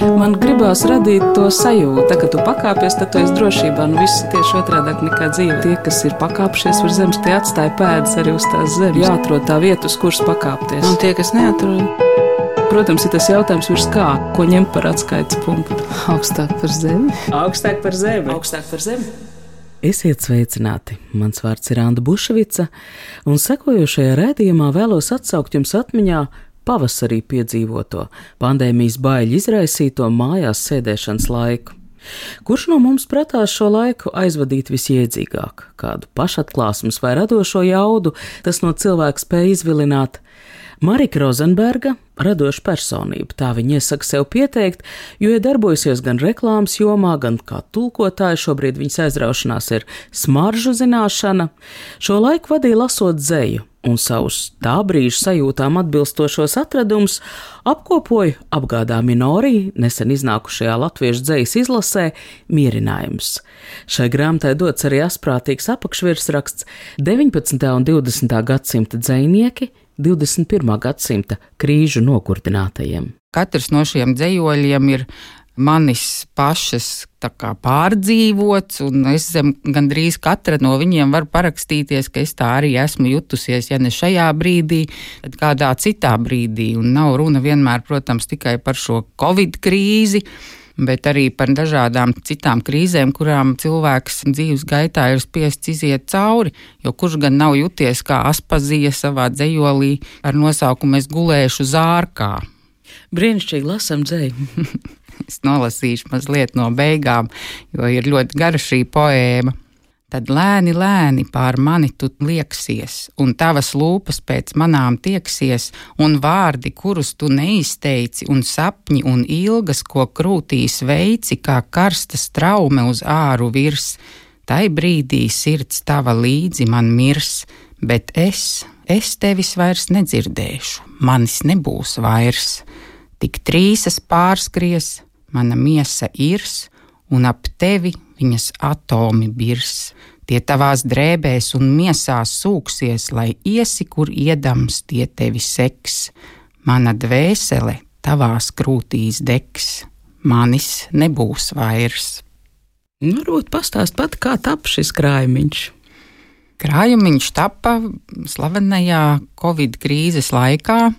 Man gribās radīt to sajūtu, tā, ka tu pakāpies, tad tu esi drošībā. Nu, viss tieši otrādi nekā dzīve. Tie, kas ir pakāpšies uz zemes, tie atstāja pēdas arī uz tās zemes. Jāatrod tā vieta, uz kuras pakāpties. Un tie, kas neatrod, Protams, ir tas jautājums, virs kā, ko ņemt par atskaites punktu. augstāk par zemi. Augstāk par zemi. Augstāk par zemi. Esiet sveicināti! Mans vārds ir Anna Bušvica, un sekojošajā rādījumā vēlos atsaukt jums atmiņā pavasarī piedzīvoto pandēmijas baiļu izraisīto mājās sēdēšanas laiku. Kurš no mums prātās šo laiku aizvadīt visjēdzīgāk? Kādu pašatklāsmes vai radošo jaudu tas no cilvēka spēja izvilināt? Marika Rozenberga, radoša personība, tā viņa iesaka sev pieteikt, jo ir darbojusies gan reklāmas jomā, gan kā tulkotāja. Šobrīd viņas aizraušanās ir smaržu zināšana. Šo laiku vadīja lasot zeju, un savus tā brīža sajūtām atbilstošos atradumus apkopoja apgādā minorī nesen iznākušajā latviešu dzejas izlasē Mierinājums. Šai grāmatai dots arī asprātīgs apakšvirsraksts 19. un 20. gadsimta dzējnieki 21. gadsimta krīžu nokurdinātajiem. Katrs no šiem dzējoļiem ir manis pašas kā, pārdzīvots, un es zem gandrīz katra no viņiem varu parakstīties, ka es tā arī esmu jutusies, ja ne šajā brīdī, tad kādā citā brīdī. Un nav runa vienmēr, protams, tikai par šo covid krīzi bet arī par dažādām citām krīzēm, kurām cilvēks dzīves gaitā ir spiests iziet cauri. Jo kurš gan nav juties kā aspazija savā dzējolī ar nosaukumu Es gulēšu zārkā? Brīnišķīgi lasam dzēju. es nolasīšu mazliet no beigām, jo ir ļoti gara šī poēma. Tad lēni, lēni pār mani tu lieksies, un tavas lūpas pēc manām tieksies, un vārdi, kurus tu neizteici, un sapņi un ilgas, ko krūtīs veici, kā karsta straume uz āru virs. Tai brīdī sirds tava līdzi man mirs, bet es, es tevis vairs nedzirdēšu, manis nebūs vairs. Tik trīsas pārskries, mana miesa irs, un ap tevi viņas atomi birs. Tie tavās drēbēs un miesās sūksies, lai iesi, kur iedams tie tevi seks. Mana dvēsele tavās krūtīs degs, manis nebūs vairs. Nu, varbūt pastāst pat, kā tap šis krājumiņš. Krājumiņš tapa slavenajā Covid krīzes laikā,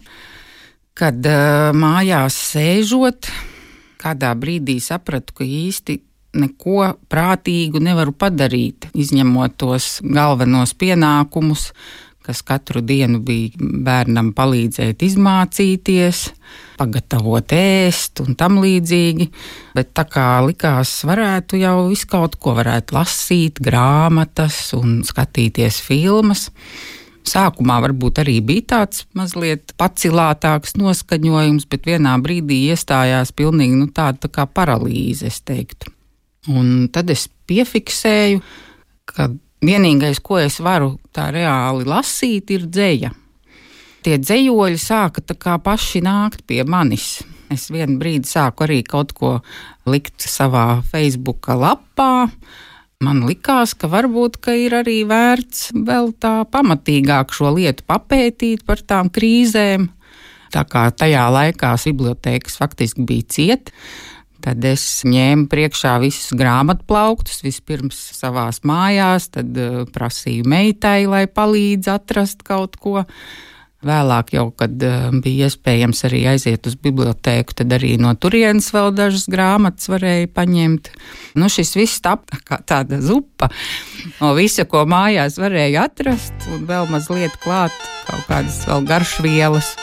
kad uh, mājās sēžot, kādā brīdī sapratu, ka īsti neko prātīgu nevaru padarīt, izņemot tos galvenos pienākumus, kas katru dienu bija bērnam palīdzēt izmācīties, pagatavot ēst un tam līdzīgi. Bet tā kā likās, varētu jau visu kaut ko varētu lasīt, grāmatas un skatīties filmas. Sākumā varbūt arī bija tāds mazliet pacilātāks noskaņojums, bet vienā brīdī iestājās pilnīgi nu, tāda tā kā paralīze, es teiktu. Un tad es piefiksēju, ka vienīgais, ko es varu tā reāli lasīt, ir dzēja. Tie dzējoļi sāka paši nākt pie manis. Es vienu brīdi sāku arī kaut ko likt savā Facebook lapā. Man likās, ka varbūt ka ir arī vērts vēl tā pamatīgāk šo lietu papētīt par tām krīzēm. Tā kā tajā laikā bibliotēkas faktiski bija cietas, Tad es ņēmu priekšā visus grāmatplauktus, vispirms savā mājās, tad uh, prasīju meitai, lai palīdz atrast kaut ko. Vēlāk, jau, kad uh, bija iespējams arī aiziet uz bibliotēku, tad arī no turienes vēl dažas grāmatas varēja paņemt. Nu, šis viss tapa kā tāda zupa no visa, ko mājās varēja atrast, un vēl mazliet klāt kaut kādas vēl garšvielas.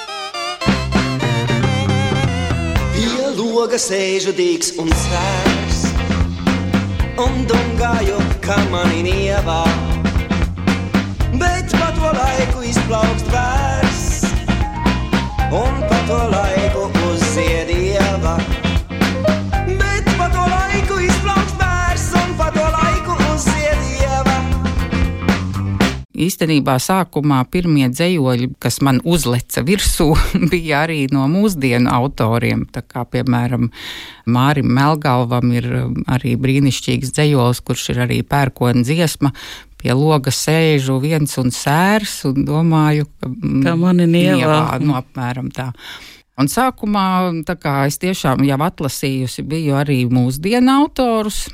loga sēžu dīks un sērs Un dungāju, kā mani nievā Bet pa to laiku izplaukst vērs Un pa to laiku uzziedieva īstenībā sākumā pirmie dzējoļi, kas man uzleca virsū, bija arī no mūsdienu autoriem. Tā kā, piemēram, Mārim Melgalvam ir um, arī brīnišķīgs dzējols, kurš ir arī pērkona dziesma. Pie loga sēžu viens un sērs, un domāju, ka tā man ir nievā. Nu, apmēram tā. Un sākumā es tiešām jau atlasījusi biju arī mūsdienu autorus.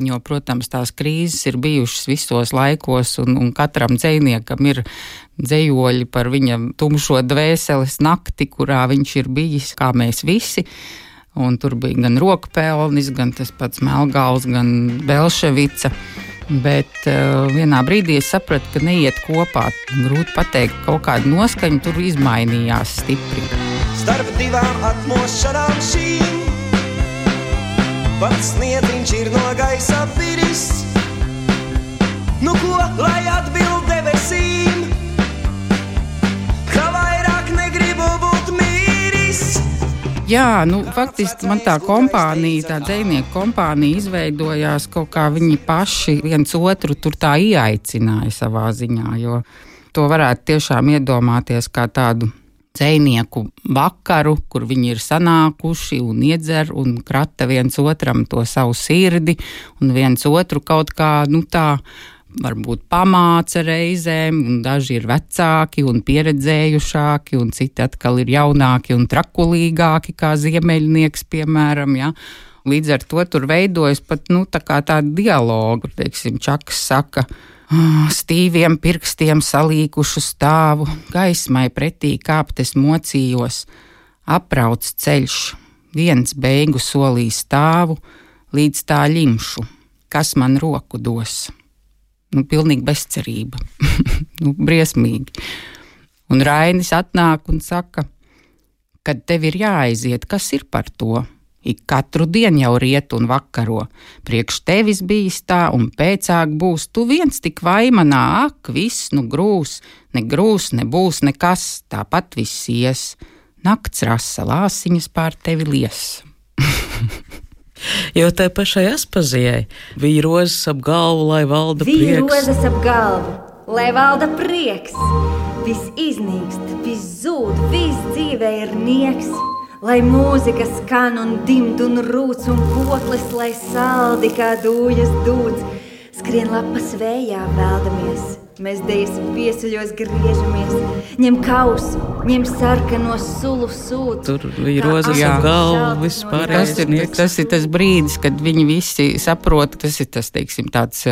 Jo, protams, tās krīzes ir bijušas visos laikos, un, un katram dziniekam ir dzējoļi par viņa tumšo dvēseles nakti, kurā viņš ir bijis, kā mēs visi. Un tur bija gan rokpelnis, gan tas pats Melngāls, gan Belševica. Bet uh, vienā brīdī es sapratu, ka neiet kopā. Grūti pateikt, kaut kāda noskaņa tur izmainījās stipri starp divām atmošanām šīm. Pats sniedziņš ir no gaisa viris, nu ko lai atbild debesīm? Jā, nu, faktiski man tā kompānija, tā dzīsnieku kompānija izveidojās kaut kā viņi paši viens otru tur tā ieaicināja savā ziņā. Jo to varētu tiešām iedomāties kā tādu dzēnieku vakaru, kur viņi ir sanākuši un iedzer un krata viens otram to savu sirdi un viens otru kaut kā, nu tā, varbūt pamāca reizēm, un daži ir vecāki un pieredzējušāki, un citi atkal ir jaunāki un trakulīgāki, kā ziemeļnieks, piemēram. Ja? Līdz ar to tur veidojas pat nu, tā tāda dialoga, teiksim, Čakas saka, Ah, stīviem pirkstiem salīkušu stāvu, gaismai pretī kāptes mocījos, aprauc ceļš, viens beigu solī stāvu, līdz tā ļimšu, kas man roku dos. Nu, pilnīgi bezcerība, nu, briesmīgi. Un Rainis atnāk un saka, kad tev ir jāaiziet, kas ir par to? Ik katru dienu jau riet un vakaro. Priekš tevis bijis tā, un pēcāk būs tu viens tik vaimanā, ak, viss nu grūs, ne grūs, nebūs nekas, tāpat viss ies. Nakts rasa lāsiņas pār tevi lies. jo tai pašai aspazijai bija rozes ap galvu, lai valda bija prieks. Bija rozes ap galvu, lai valda prieks. Viss iznīkst, viss zūd, viss dzīvē ir nieks lai mūzika skan un dimd un rūc un koklis, lai saldi kā dūjas dūds. Skrien lapas vējā veldamies, mēs dejas viesuļos griežamies, ņem kausu, ņem sarkano sulu sūdu. Tur bija rozes ap galvu, vispār. Tas ir, tas ir tas brīdis, kad viņi visi saprot, tas ir tas, teiksim, tāds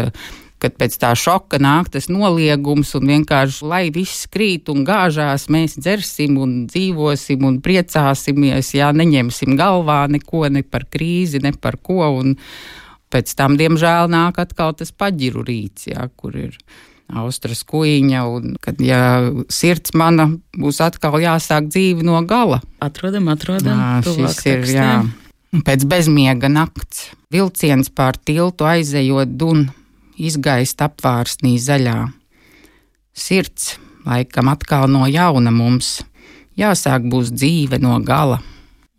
kad pēc tā šoka nāk tas noliegums un vienkārši, lai viss krīt un gāžās, mēs dzersim un dzīvosim un priecāsimies, jā, neņemsim galvā neko ne par krīzi, ne par ko. Un pēc tam, diemžēl, nāk atkal tas paģiru rīts, jā, kur ir. Austras kuģiņa, un kad ja sirds mana būs atkal jāsāk dzīve no gala. Atrodam, atrodam. Jā, šis ir, jā. Pēc bezmiega nakts, vilciens pār tiltu aizejot dun, izgaist apvārsnī zaļā. Sirds laikam atkal no jauna mums, jāsāk būs dzīve no gala.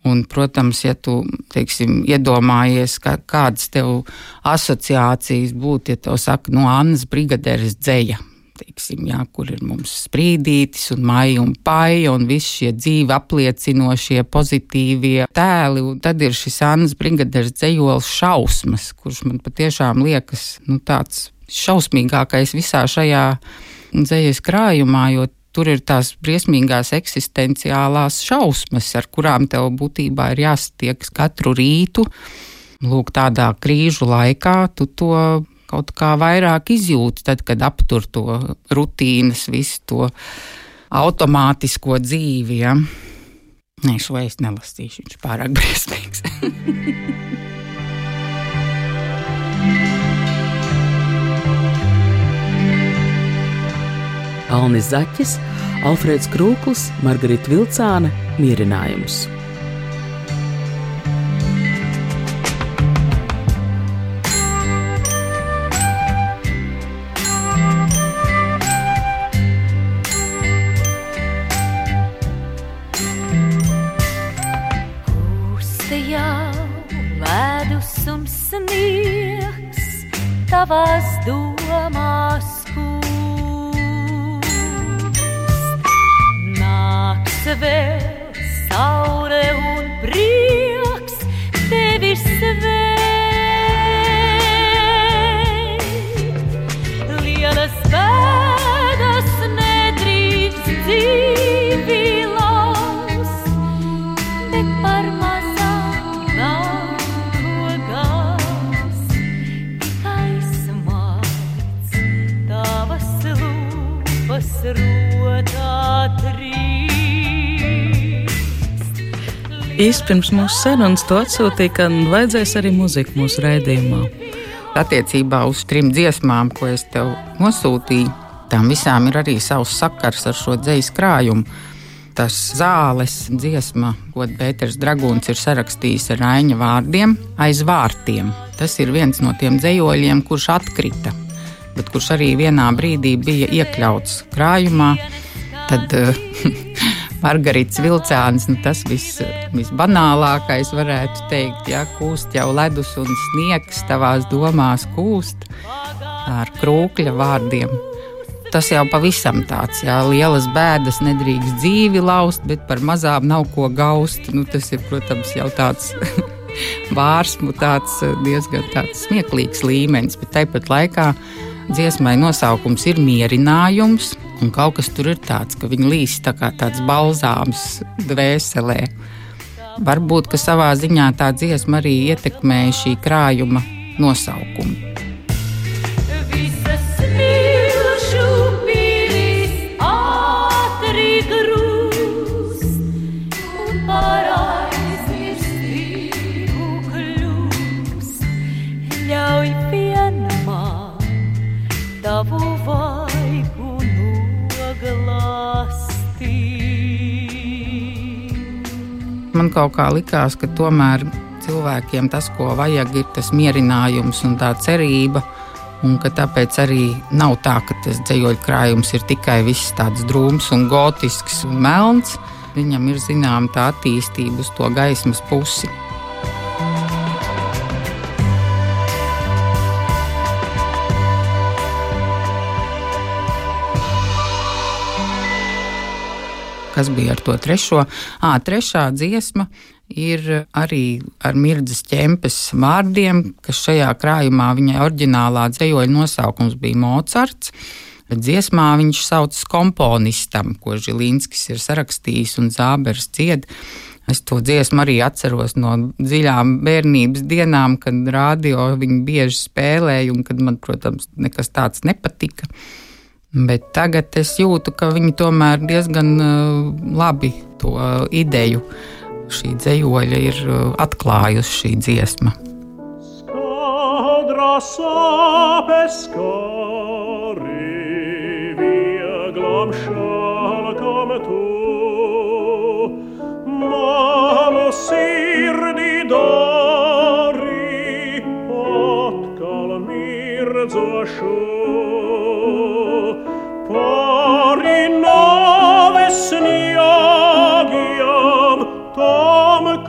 Un, protams, ja tu teiksim, iedomājies, ka, kādas tev asociācijas būtu, ja tev saka, no Annas brigaderes dzēja, teiksim, jā, kur ir mums sprīdītis un maija un paja un visi šie dzīvi apliecinošie pozitīvie tēli. Un tad ir šis Annas brigaderes dzējols šausmas, kurš man patiešām liekas nu, tāds šausmīgākais visā šajā dzējas krājumā, jo tur ir tās briesmīgās eksistenciālās šausmas, ar kurām tev būtībā ir jāstiekas katru rītu. Lūk, tādā krīžu laikā tu to kaut kā vairāk izjūti, tad, kad aptur to rutīnas, visu to automātisko dzīvi. Ja? Nē, šo es nelasīšu, viņš pārāk briesmīgs. Alnis Zaķis, Alfrēds Krūklis, Margarita Vilcāne, Mierinājums. tavās domās kūst. Nāks vēl saule un prieks tevi sveikt. Īsti pirms mūsu sarunas to atsūtīja, ka vajadzēs arī muziku mūsu raidījumā. Attiecībā uz trim dziesmām, ko es tev nosūtīju, tām visām ir arī savs sakars ar šo dzīslu krājumu. Tas zāles dziesma, ko Pēters Dragūns ir sarakstījis ar Raņa vārdiem, aiz vārtiem. Tas ir viens no tiem dzējoļiem, kurš atkrita, bet kurš arī vienā brīdī bija iekļauts krājumā. Tad uh, Margarita Vilcāns, nu, tas viss, visbanālākais, varētu teikt, ja kūst jau ledus un sniegs tavās domās kūst ar krūkļa vārdiem. Tas jau pavisam tāds, jā, lielas bēdas nedrīkst dzīvi laust, bet par mazām nav ko gaust. Nu, tas ir, protams, jau tāds vārsmu, tāds diezgan tāds smieklīgs līmenis, bet tāpat laikā dziesmai nosaukums ir mierinājums, un kaut kas tur ir tāds, ka viņi līs tā kā tāds balzāms dvēselē. Varbūt, ka savā ziņā tā dziesma arī ietekmēja šī krājuma nosaukumu. Visas Man kaut kā likās, ka tomēr cilvēkiem tas, ko vajag, ir tas mierinājums un tā cerība. Un tāpēc arī nav tā, ka tas dzīsļu krājums ir tikai viss tāds drūms un gotisks un melns. Viņam ir zināma tā attīstība uz to gaismas pusi. Kas bija ar to trešo? À, trešā dziesma ir arī ar Mirdzas ķempes vārdiem, kas šajā krājumā viņai oriģinālā dzējoļa nosaukums bija Mocards. Dziesmā viņš sauc komponistam, ko Žilinskis ir sarakstījis un Zābers dzied. Es to dziesmu arī atceros no dziļām bērnības dienām, kad rādio viņi bieži spēlēja un kad man, protams, nekas tāds nepatika. Bet tagad es jūtu, ka viņi tomēr diezgan uh, labi to ideju šī dzējoļa ir uh, atklājusi šī dziesma. Skadra sāpes skari vieglam šalkam tu. Manu sirdi dari atkal mirdzošu.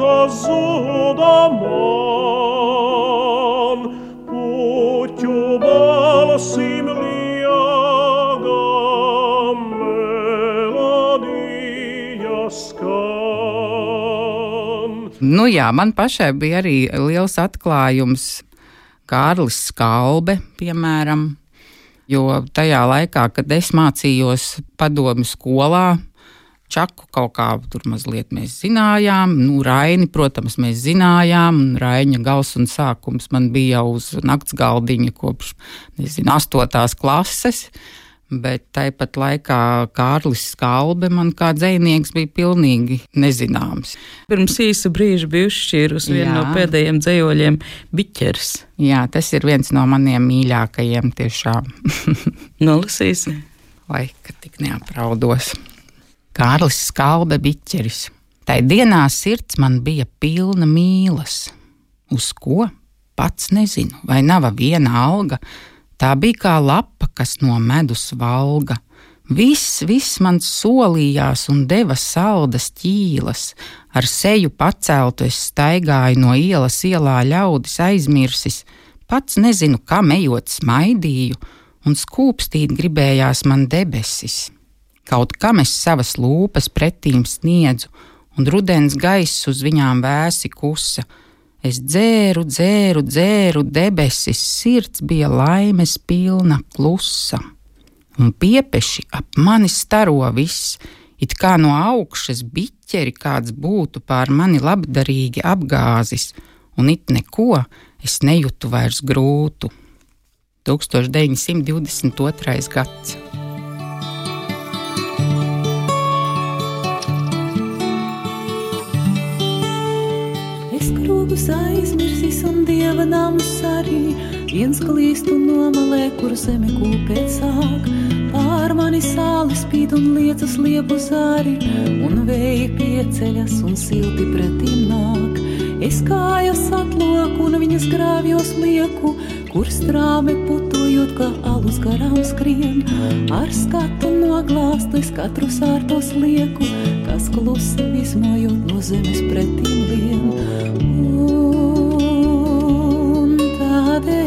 Kas zuda man, puķu balsim liegam melodija skan. Nu jā, man pašai bija arī liels atklājums. Kārlis Skalbe, piemēram, jo tajā laikā, kad es mācījos padomju skolā, Čaku kaut kā tur mazliet mēs zinājām. Nu, Raini, protams, mēs zinājām. Raina gals un sākums man bija uz nakts galdiņa kopš, nezinu, astotās klases. Bet tāpat laikā Kārlis Skalbe man kā dzinieks bija pilnīgi nezināms. Pirms īsa brīža bija uzšķīrusi vienu no pēdējiem dzējoļiem - biķers. Jā, tas ir viens no maniem mīļākajiem tiešām. Nolasīsi. Vai ka tik neapraudos. Kārlis Skalbe biķeris. Tai dienā sirds man bija pilna mīlas. Uz ko? Pats nezinu, vai nav viena alga. Tā bija kā lapa, kas no medus valga. Viss, viss man solījās un deva saldas ķīlas. Ar seju paceltu es staigāju no ielas ielā ļaudis aizmirsis. Pats nezinu, kam ejot smaidīju, un skūpstīt gribējās man debesis. Kaut kam es savas lūpas pretīm sniedzu, un rudens gaiss uz viņām vēsi kusa. Es dzēru, dzēru, dzēru debesis, sirds bija laimes pilna klusa. Un piepeši ap mani staro viss, it kā no augšas biķeri kāds būtu pār mani labdarīgi apgāzis, un it neko es nejūtu vairs grūtu. 1922. gads. Krūgus aizmirsis un dieva namus arī. Viens klīst un nomalē, kur zeme kūpēt sāk. Pār mani sāli spīd un liecas liepu zari, un vēja pieceļas un silti pretim nāk. Es kājas atloku un viņas grāvjos lieku, kur strāme putojot, kā alus garām skrien. Ar skatu noglāstu es katru sārtos lieku, kas klusi izmojot no zemes pretim lien.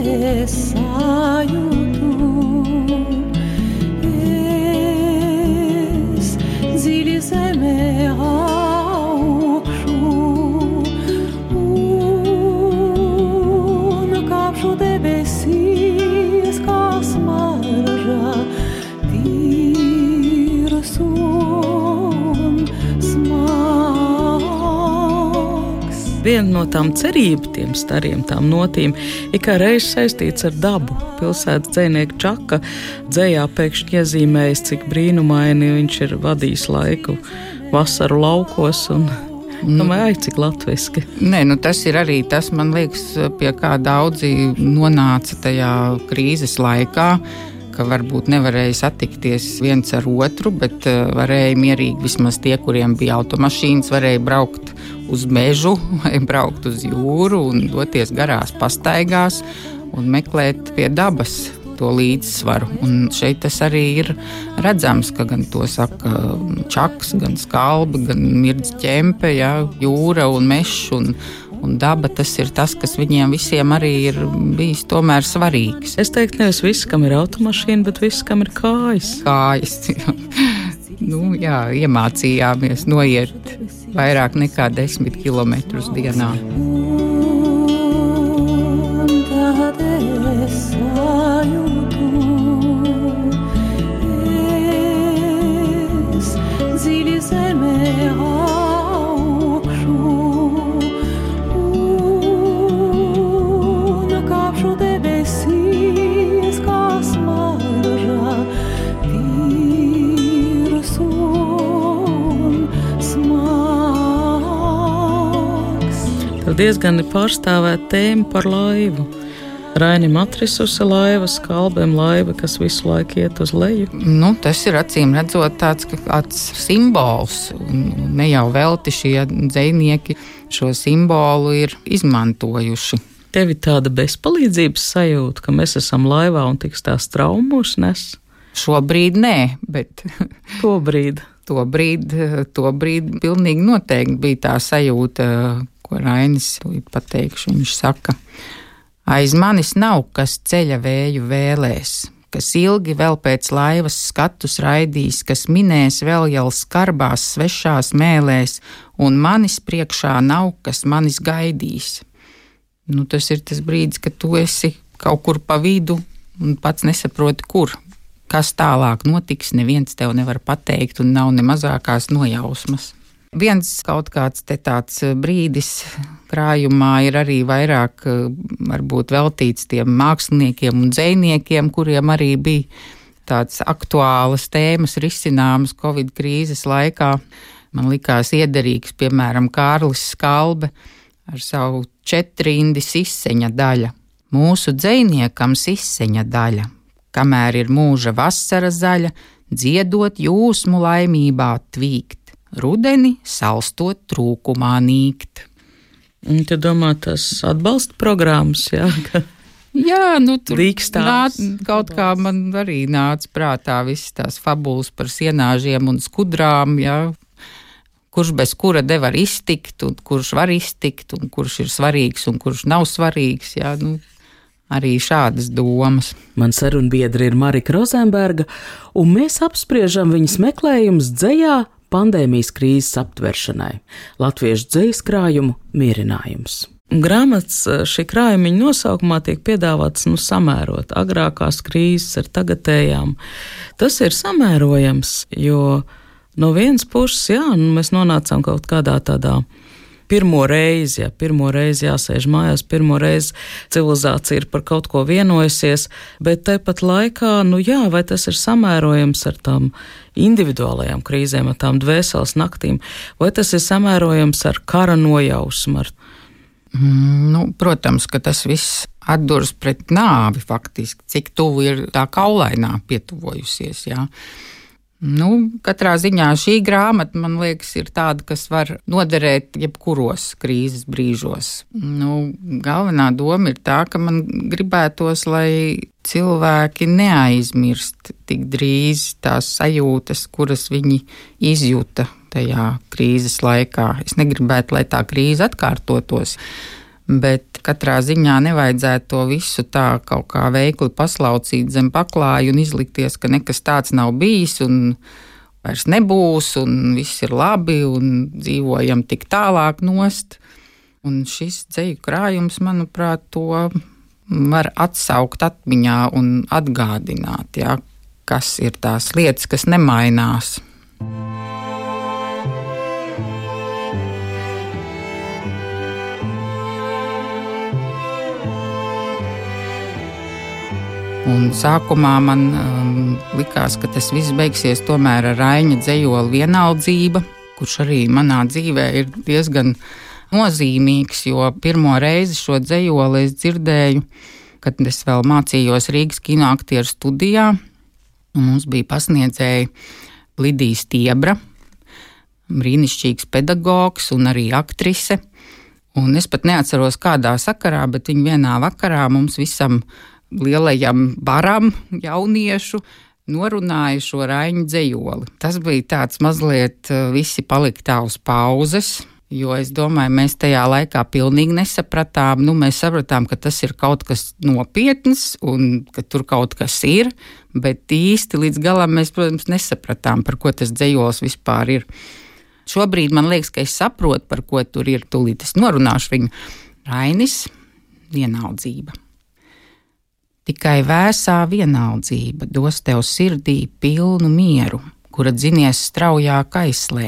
Es sajūtu, Viena no tām cerībām, tiem stariem, tām notīm, ir kā reizes saistīts ar dabu. Pilsētas dzinieka Čaka dzējā pēkšņi iezīmējis, cik brīnumaini viņš ir vadījis laiku vasaru laukos. Un, Domāju, ai, cik latviski. Nē, nu tas ir arī tas, man liekas, pie kā daudzi nonāca tajā krīzes laikā. Ka varbūt nevarēja satikties viens ar otru, bet uh, varēja mierīgi vismaz tie, kuriem bija automašīnas, varēja braukt uz mežu vai braukt uz jūru un doties garās pastaigās un meklēt pie dabas to līdzsvaru. Un šeit tas arī ir redzams, ka gan to saka čaks, gan skalbi, gan mirdz ķempe, ja, jūra un mežs. Un, un daba tas ir tas, kas viņiem visiem arī ir bijis tomēr svarīgs. Es teiktu, nevis viss, kam ir automašīna, bet viss, kam ir kājas. Kājas. nu, jā, iemācījāmies noiet vairāk nekā desmit kilometrus dienā. Diezgan pārstāvēta tēma par laivu. Rainim atrisusi laiva, skalbēm laiva, kas visu laiku iet uz leju. Nu, tas ir acīm redzot tāds, simbols. Ne jau velti šie dzinieki šo simbolu ir izmantojuši. Tev ir tāda bezpalīdzības sajūta, ka mēs esam laivā un tiks tās traumas nes. Šobrīd nē, bet To brīdi. to brīdi, to brīdi pilnīgi noteikti bija tā sajūta, ko Rainis pateikšu. Viņš saka, aiz manis nav kas ceļa vēju vēlēs, kas ilgi vēl pēc laivas skatus raidīs, kas minēs vēl jau skarbās svešās mēlēs, un manis priekšā nav, kas manis gaidīs. Nu, tas ir tas brīdis, kad tu esi kaut kur pa vidu un pats nesaproti, kur. Kas tālāk notiks, neviens tev nevar pateikt, un nav ne mazākās nojausmas. Viens kaut kāds te tāds brīdis krājumā ir arī vairāk eh, varbūt veltīts tiem māksliniekiem un dzēniekiem, kuriem arī bija tādas aktuālas tēmas risināmas Covid krīzes laikā. Man likās iederīgs, piemēram, Kārlis Skalbe ar savu četrindi siseņa daļa. Mūsu dzēniekam siseņa daļa, kamēr ir mūža vasara zaļa, dziedot jūsmu laimībā tvīkt, rudeni salstot trūkumā nīkt. Un tu domā, tas atbalsta programmas, jā, Jā, nu tur nāc- kaut kā man arī nāca prātā visas tās fabulas par sienāžiem un skudrām, jā. Kurš bez kura nevar iztikt, un kurš var iztikt, un kurš ir svarīgs, un kurš nav svarīgs. Jā, nu, arī šādas domas. Man sarunbiedri ir Marika Rozenberga, un mēs apspriežam viņas meklējumus dzējā pandēmijas krīzes aptveršanai - latviešu dzējas krājumu mierinājums. grāmatas eh, šī krājuma nosaukumā tiek piedāvāts nu, samērot agrākās krīzes ar tagadējām. Tas ir samērojams, jo no vienas puses, jā, nu, mēs nonācām kaut kādā tādā. Pirmo reizi, ja pirmo reizi jāsēž mājās, pirmo reizi civilizācija ir par kaut ko vienojusies, bet tāpat laikā, nu jā, vai tas ir samērojams ar tām individuālajām krīzēm, ar tām dvēseles naktīm, vai tas ir samērojams ar kara nojausmu, ar Mm, nu, protams, ka tas viss atduras pret nāvi faktiski, cik tuvu ir tā kaulainā pietuvojusies. Jā. Nu, katrā ziņā šī grāmata, man liekas, ir tāda, kas var noderēt jebkuros krīzes brīžos. Nu, galvenā doma ir tā, ka man gribētos, lai cilvēki neaizmirst tik drīz tās sajūtas, kuras viņi izjūta tajā krīzes laikā. Es negribētu, lai tā krīze atkārtotos bet katrā ziņā nevajadzētu to visu tā kaut kā veikli paslaucīt zem paklāja un izlikties, ka nekas tāds nav bijis un vairs nebūs, un viss ir labi, un dzīvojam tik tālāk nost. Un šis ceļu krājums, manuprāt, to var atsaukt atmiņā un atgādināt, ja, kas ir tās lietas, kas nemainās. Un sākumā man um, likās, ka tas viss beigsies tomēr ar Raņa dzējoli vienaldzība, kurš arī manā dzīvē ir diezgan nozīmīgs, jo pirmo reizi šo dzējoli es dzirdēju, kad es vēl mācījos Rīgas kinoaktieru studijā. Mums bija pasniedzēja Lidija Stiebra, brīnišķīgs pedagogs un arī aktrise. Un es pat neatceros, kādā sakarā, bet viņa vienā vakarā mums visam lielajam baram jauniešu norunāja šo raņu dzējoli. Tas bija tāds mazliet eh, visi palika tā uz pauzes. Jo es domāju, mēs tajā laikā pilnīgi nesapratām. Nu, mēs sapratām, ka tas ir kaut kas nopietns un ka tur kaut kas ir, bet īsti līdz galam mēs, protams, nesapratām, par ko tas dzējos vispār ir. Šobrīd man liekas, ka es saprotu, par ko tur ir. Tūlīt es norunāšu viņu. Rainis, vienaldzība. Tikai vēsā vienaldzība dos tev sirdī pilnu mieru, kura dzinies straujā kaislē.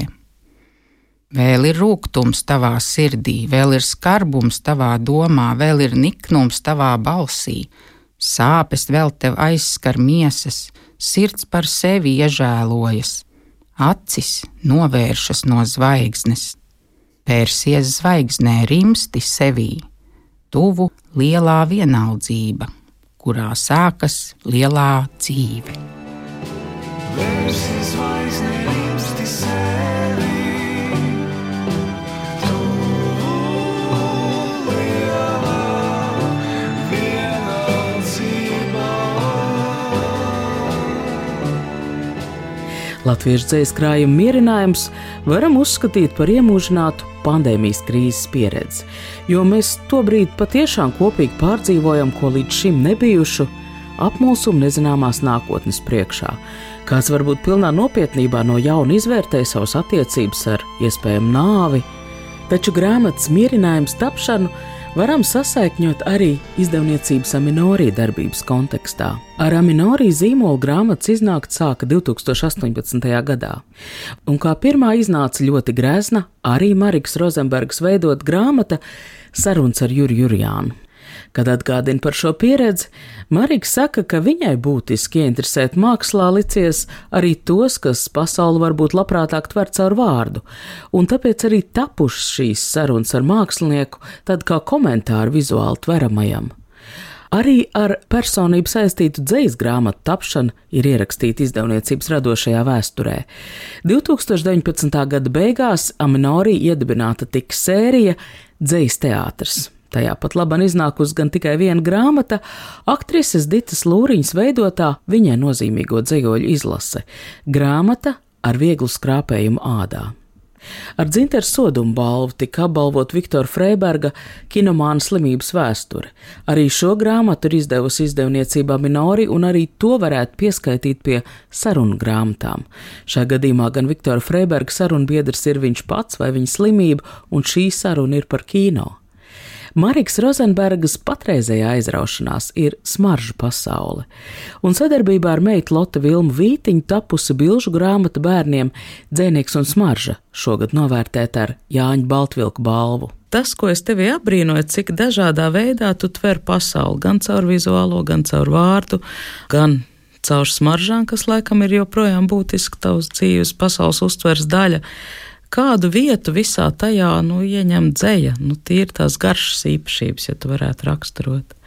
Vēl ir rūkums tavā sirdī, vēl ir skarbums tavā domā, vēl ir niknums tavā balsī, sāpes vēl tev aizskar miesas, sirds par sevi iežēlojas, acis novēršas no zvaigznes, pērsies zvaigznē rimsti sevī, tuvu lielā vienaldzība kurā sākas lielā dzīve. Vērsies zvaigznēm, sevi. Latviešu dzīslu krājuma mierinājums varam uzskatīt par iemūžinātu pandēmijas krīzes pieredzi, jo mēs tobrīd patiešām kopīgi pārdzīvojam ko līdz šim nebijušu apmulsumu nezināmās nākotnes priekšā. Kāds varbūt pilnā nopietnībā no jauna izvērtēja savas attiecības ar iespējamu nāvi, taču grāmatas mierinājums tapšanu varam sasaikņot arī izdevniecības Aminorī darbības kontekstā. Ar Aminorī zīmolu grāmatas iznākt sāka 2018. gadā, un kā pirmā iznāca ļoti grezna, arī Mariks Rozenbergs veidot grāmata Sarunas ar Juru Jurjānu. Kad atgādina par šo pieredzi, Marija saka, ka viņai būtiski ieinteresēt mākslā licies arī tos, kas pasauli varbūt labprātāk tver caur vārdu, un tāpēc arī tapušas šīs sarunas ar mākslinieku tad kā komentāru vizuāli tveramajam. Arī ar personību saistītu dzīslu grāmatu tapšanu ir ierakstīta izdevniecības radošajā vēsturē. 2019. gada beigās Aminorī iedibināta tik sērija Dzīslu teātris. Tajā pat labā iznākusi gan tikai viena grāmata, aktrises Ditas Lūriņas veidotā viņai nozīmīgo dzīvoļu izlase - grāmata ar vieglu skrāpējumu ādā. Ar dzinteru sodumu balvu tika apbalvot Viktora Freiberga kinomāna slimības vēsture. Arī šo grāmatu ir izdevusi izdevniecība Minori, un arī to varētu pieskaitīt pie sarunu grāmatām. Šajā gadījumā gan Viktora Freiberga sarunbiedrs ir viņš pats vai viņa slimība, un šī saruna ir par kino. Mariks Rozenbergas patreizējā aizraušanās ir smaržu pasaule, un sadarbībā ar meitu Lotte Vilmu Vītiņu tapusi bilžu grāmata bērniem Dzēnieks un smarža šogad novērtēta ar Jāņa Baltvilku balvu. Tas, ko es tevi apbrīnoju, cik dažādā veidā tu tver pasauli, gan caur vizuālo, gan caur vārdu, gan caur smaržām, kas laikam ir joprojām būtiska tavas dzīves, pasaules uztveres daļa kādu vietu visā tajā nu, ieņem dzēja, nu, tīri tās garšas īpašības, ja tu varētu raksturot.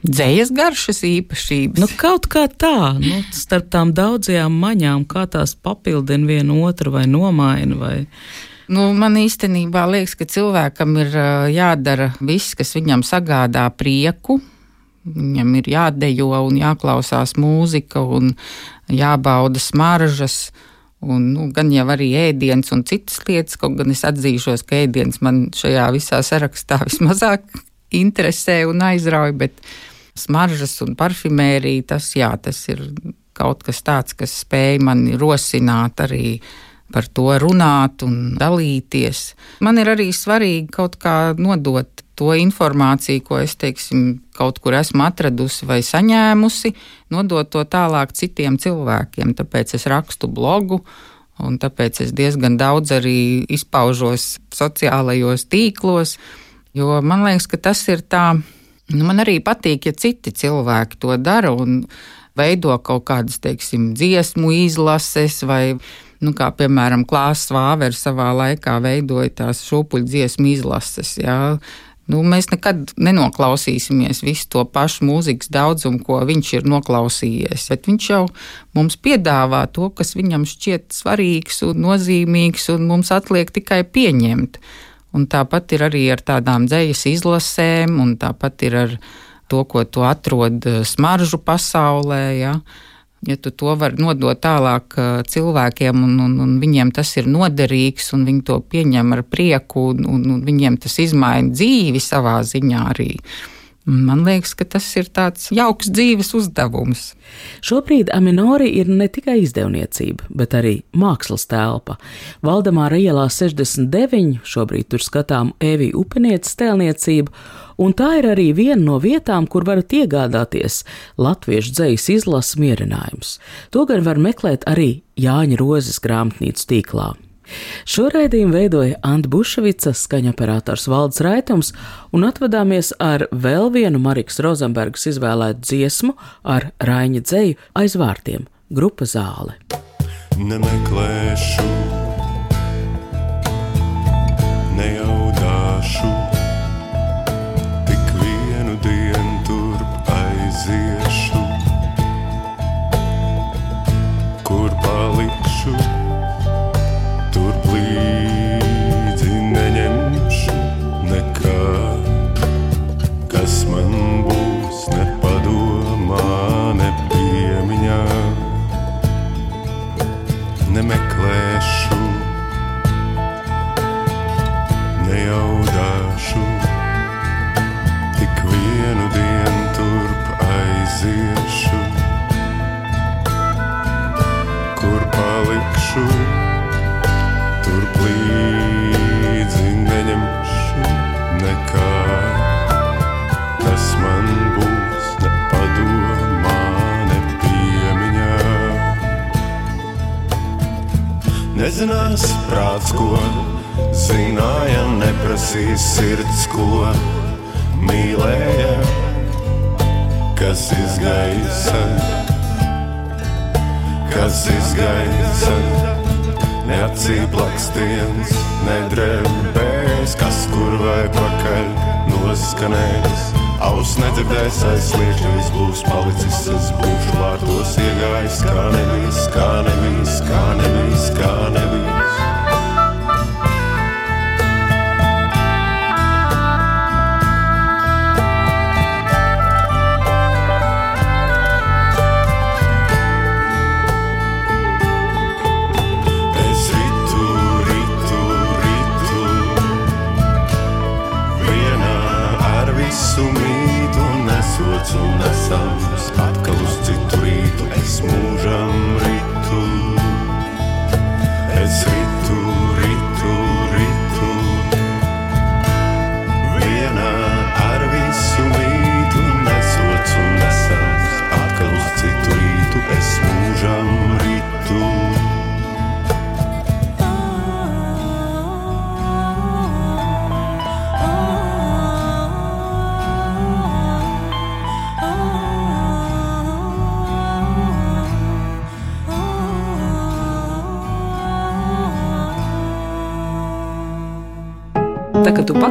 Dzējas garšas īpašības. Nu, kaut kā tā, nu, starp tām daudzajām maņām, kā tās papildina vienu otru vai nomaina. Vai... Nu, man īstenībā liekas, ka cilvēkam ir uh, jādara viss, kas viņam sagādā prieku. Viņam ir jādejo un jāklausās mūzika un jābauda smaržas. Un, nu, gan jau arī ēdienas un citas lietas, kaut gan es atzīšos, ka ēdienas man šajā visā sarakstā vismazāk interesē un aizrauja, bet smaržas un parfimērija, tas, jā, tas ir kaut kas tāds, kas spēj mani rosināt arī par to runāt un dalīties. Man ir arī svarīgi kaut kā nodot to informāciju, ko es, teiksim, kaut kur esmu atradusi vai saņēmusi, nodot to tālāk citiem cilvēkiem. Tāpēc es rakstu blogu, un tāpēc es diezgan daudz arī izpaužos sociālajos tīklos, jo man liekas, ka tas ir tā Nu, man arī patīk, ja citi cilvēki to dara un veido kaut kādas, teiksim, dziesmu izlases vai, nu, kā piemēram, Klāsts Vāveris savā laikā veidoja tās šūpuļu dziesmu izlases. Jā. Nu, mēs nekad nenoklausīsimies visu to pašu mūzikas daudzumu, ko viņš ir noklausījies. Bet viņš jau mums piedāvā to, kas viņam šķiet svarīgs un nozīmīgs, un mums atliek tikai pieņemt. Un tāpat ir arī ar tādām dzejas izlasēm, un tāpat ir ar to, ko tu atrod eh, smaržu pasaulē. Ja, ja tu to vari nodot tālāk cilvēkiem, un, un, un viņiem tas ir noderīgs, un viņi to pieņem ar prieku, un, un, un viņiem tas izmaina dzīvi savā ziņā arī. Man liekas, ka tas ir tāds jauks dzīves uzdevums. Šobrīd Aminori ir ne tikai izdevniecība, bet arī mākslas telpa. Valdemāra ielā 69, šobrīd tur skatām Evija Upenietes tēlniecību, un tā ir arī viena no vietām, kur varat iegādāties latviešu dzejas izlases mierinājums. To gan var meklēt arī Jāņa Rozes grāmatnīcu tīklā. Šo raidījumu veidoja Anta Bušvica, skaņoperators Valds Raitums, un atvadāmies ar vēl vienu Marikas Rozenbergas izvēlētu dziesmu ar Raiņa dzēju aiz vārtiem - grupa zāle. Nemeklēšu, Nezinās prāts, ko zināja, neprasīs sirds, ko mīlēja, kas izgaisa, kas izgaisa. Neatcīplakstiens, nedrēbēs, kas kur vai pakaļ noskanēs. Aus nedzirdēs aizsliežams, būs palicis, es būšu vārtos iegājis, kā nevis, kā nevis, kā nevis, kā nevis. Es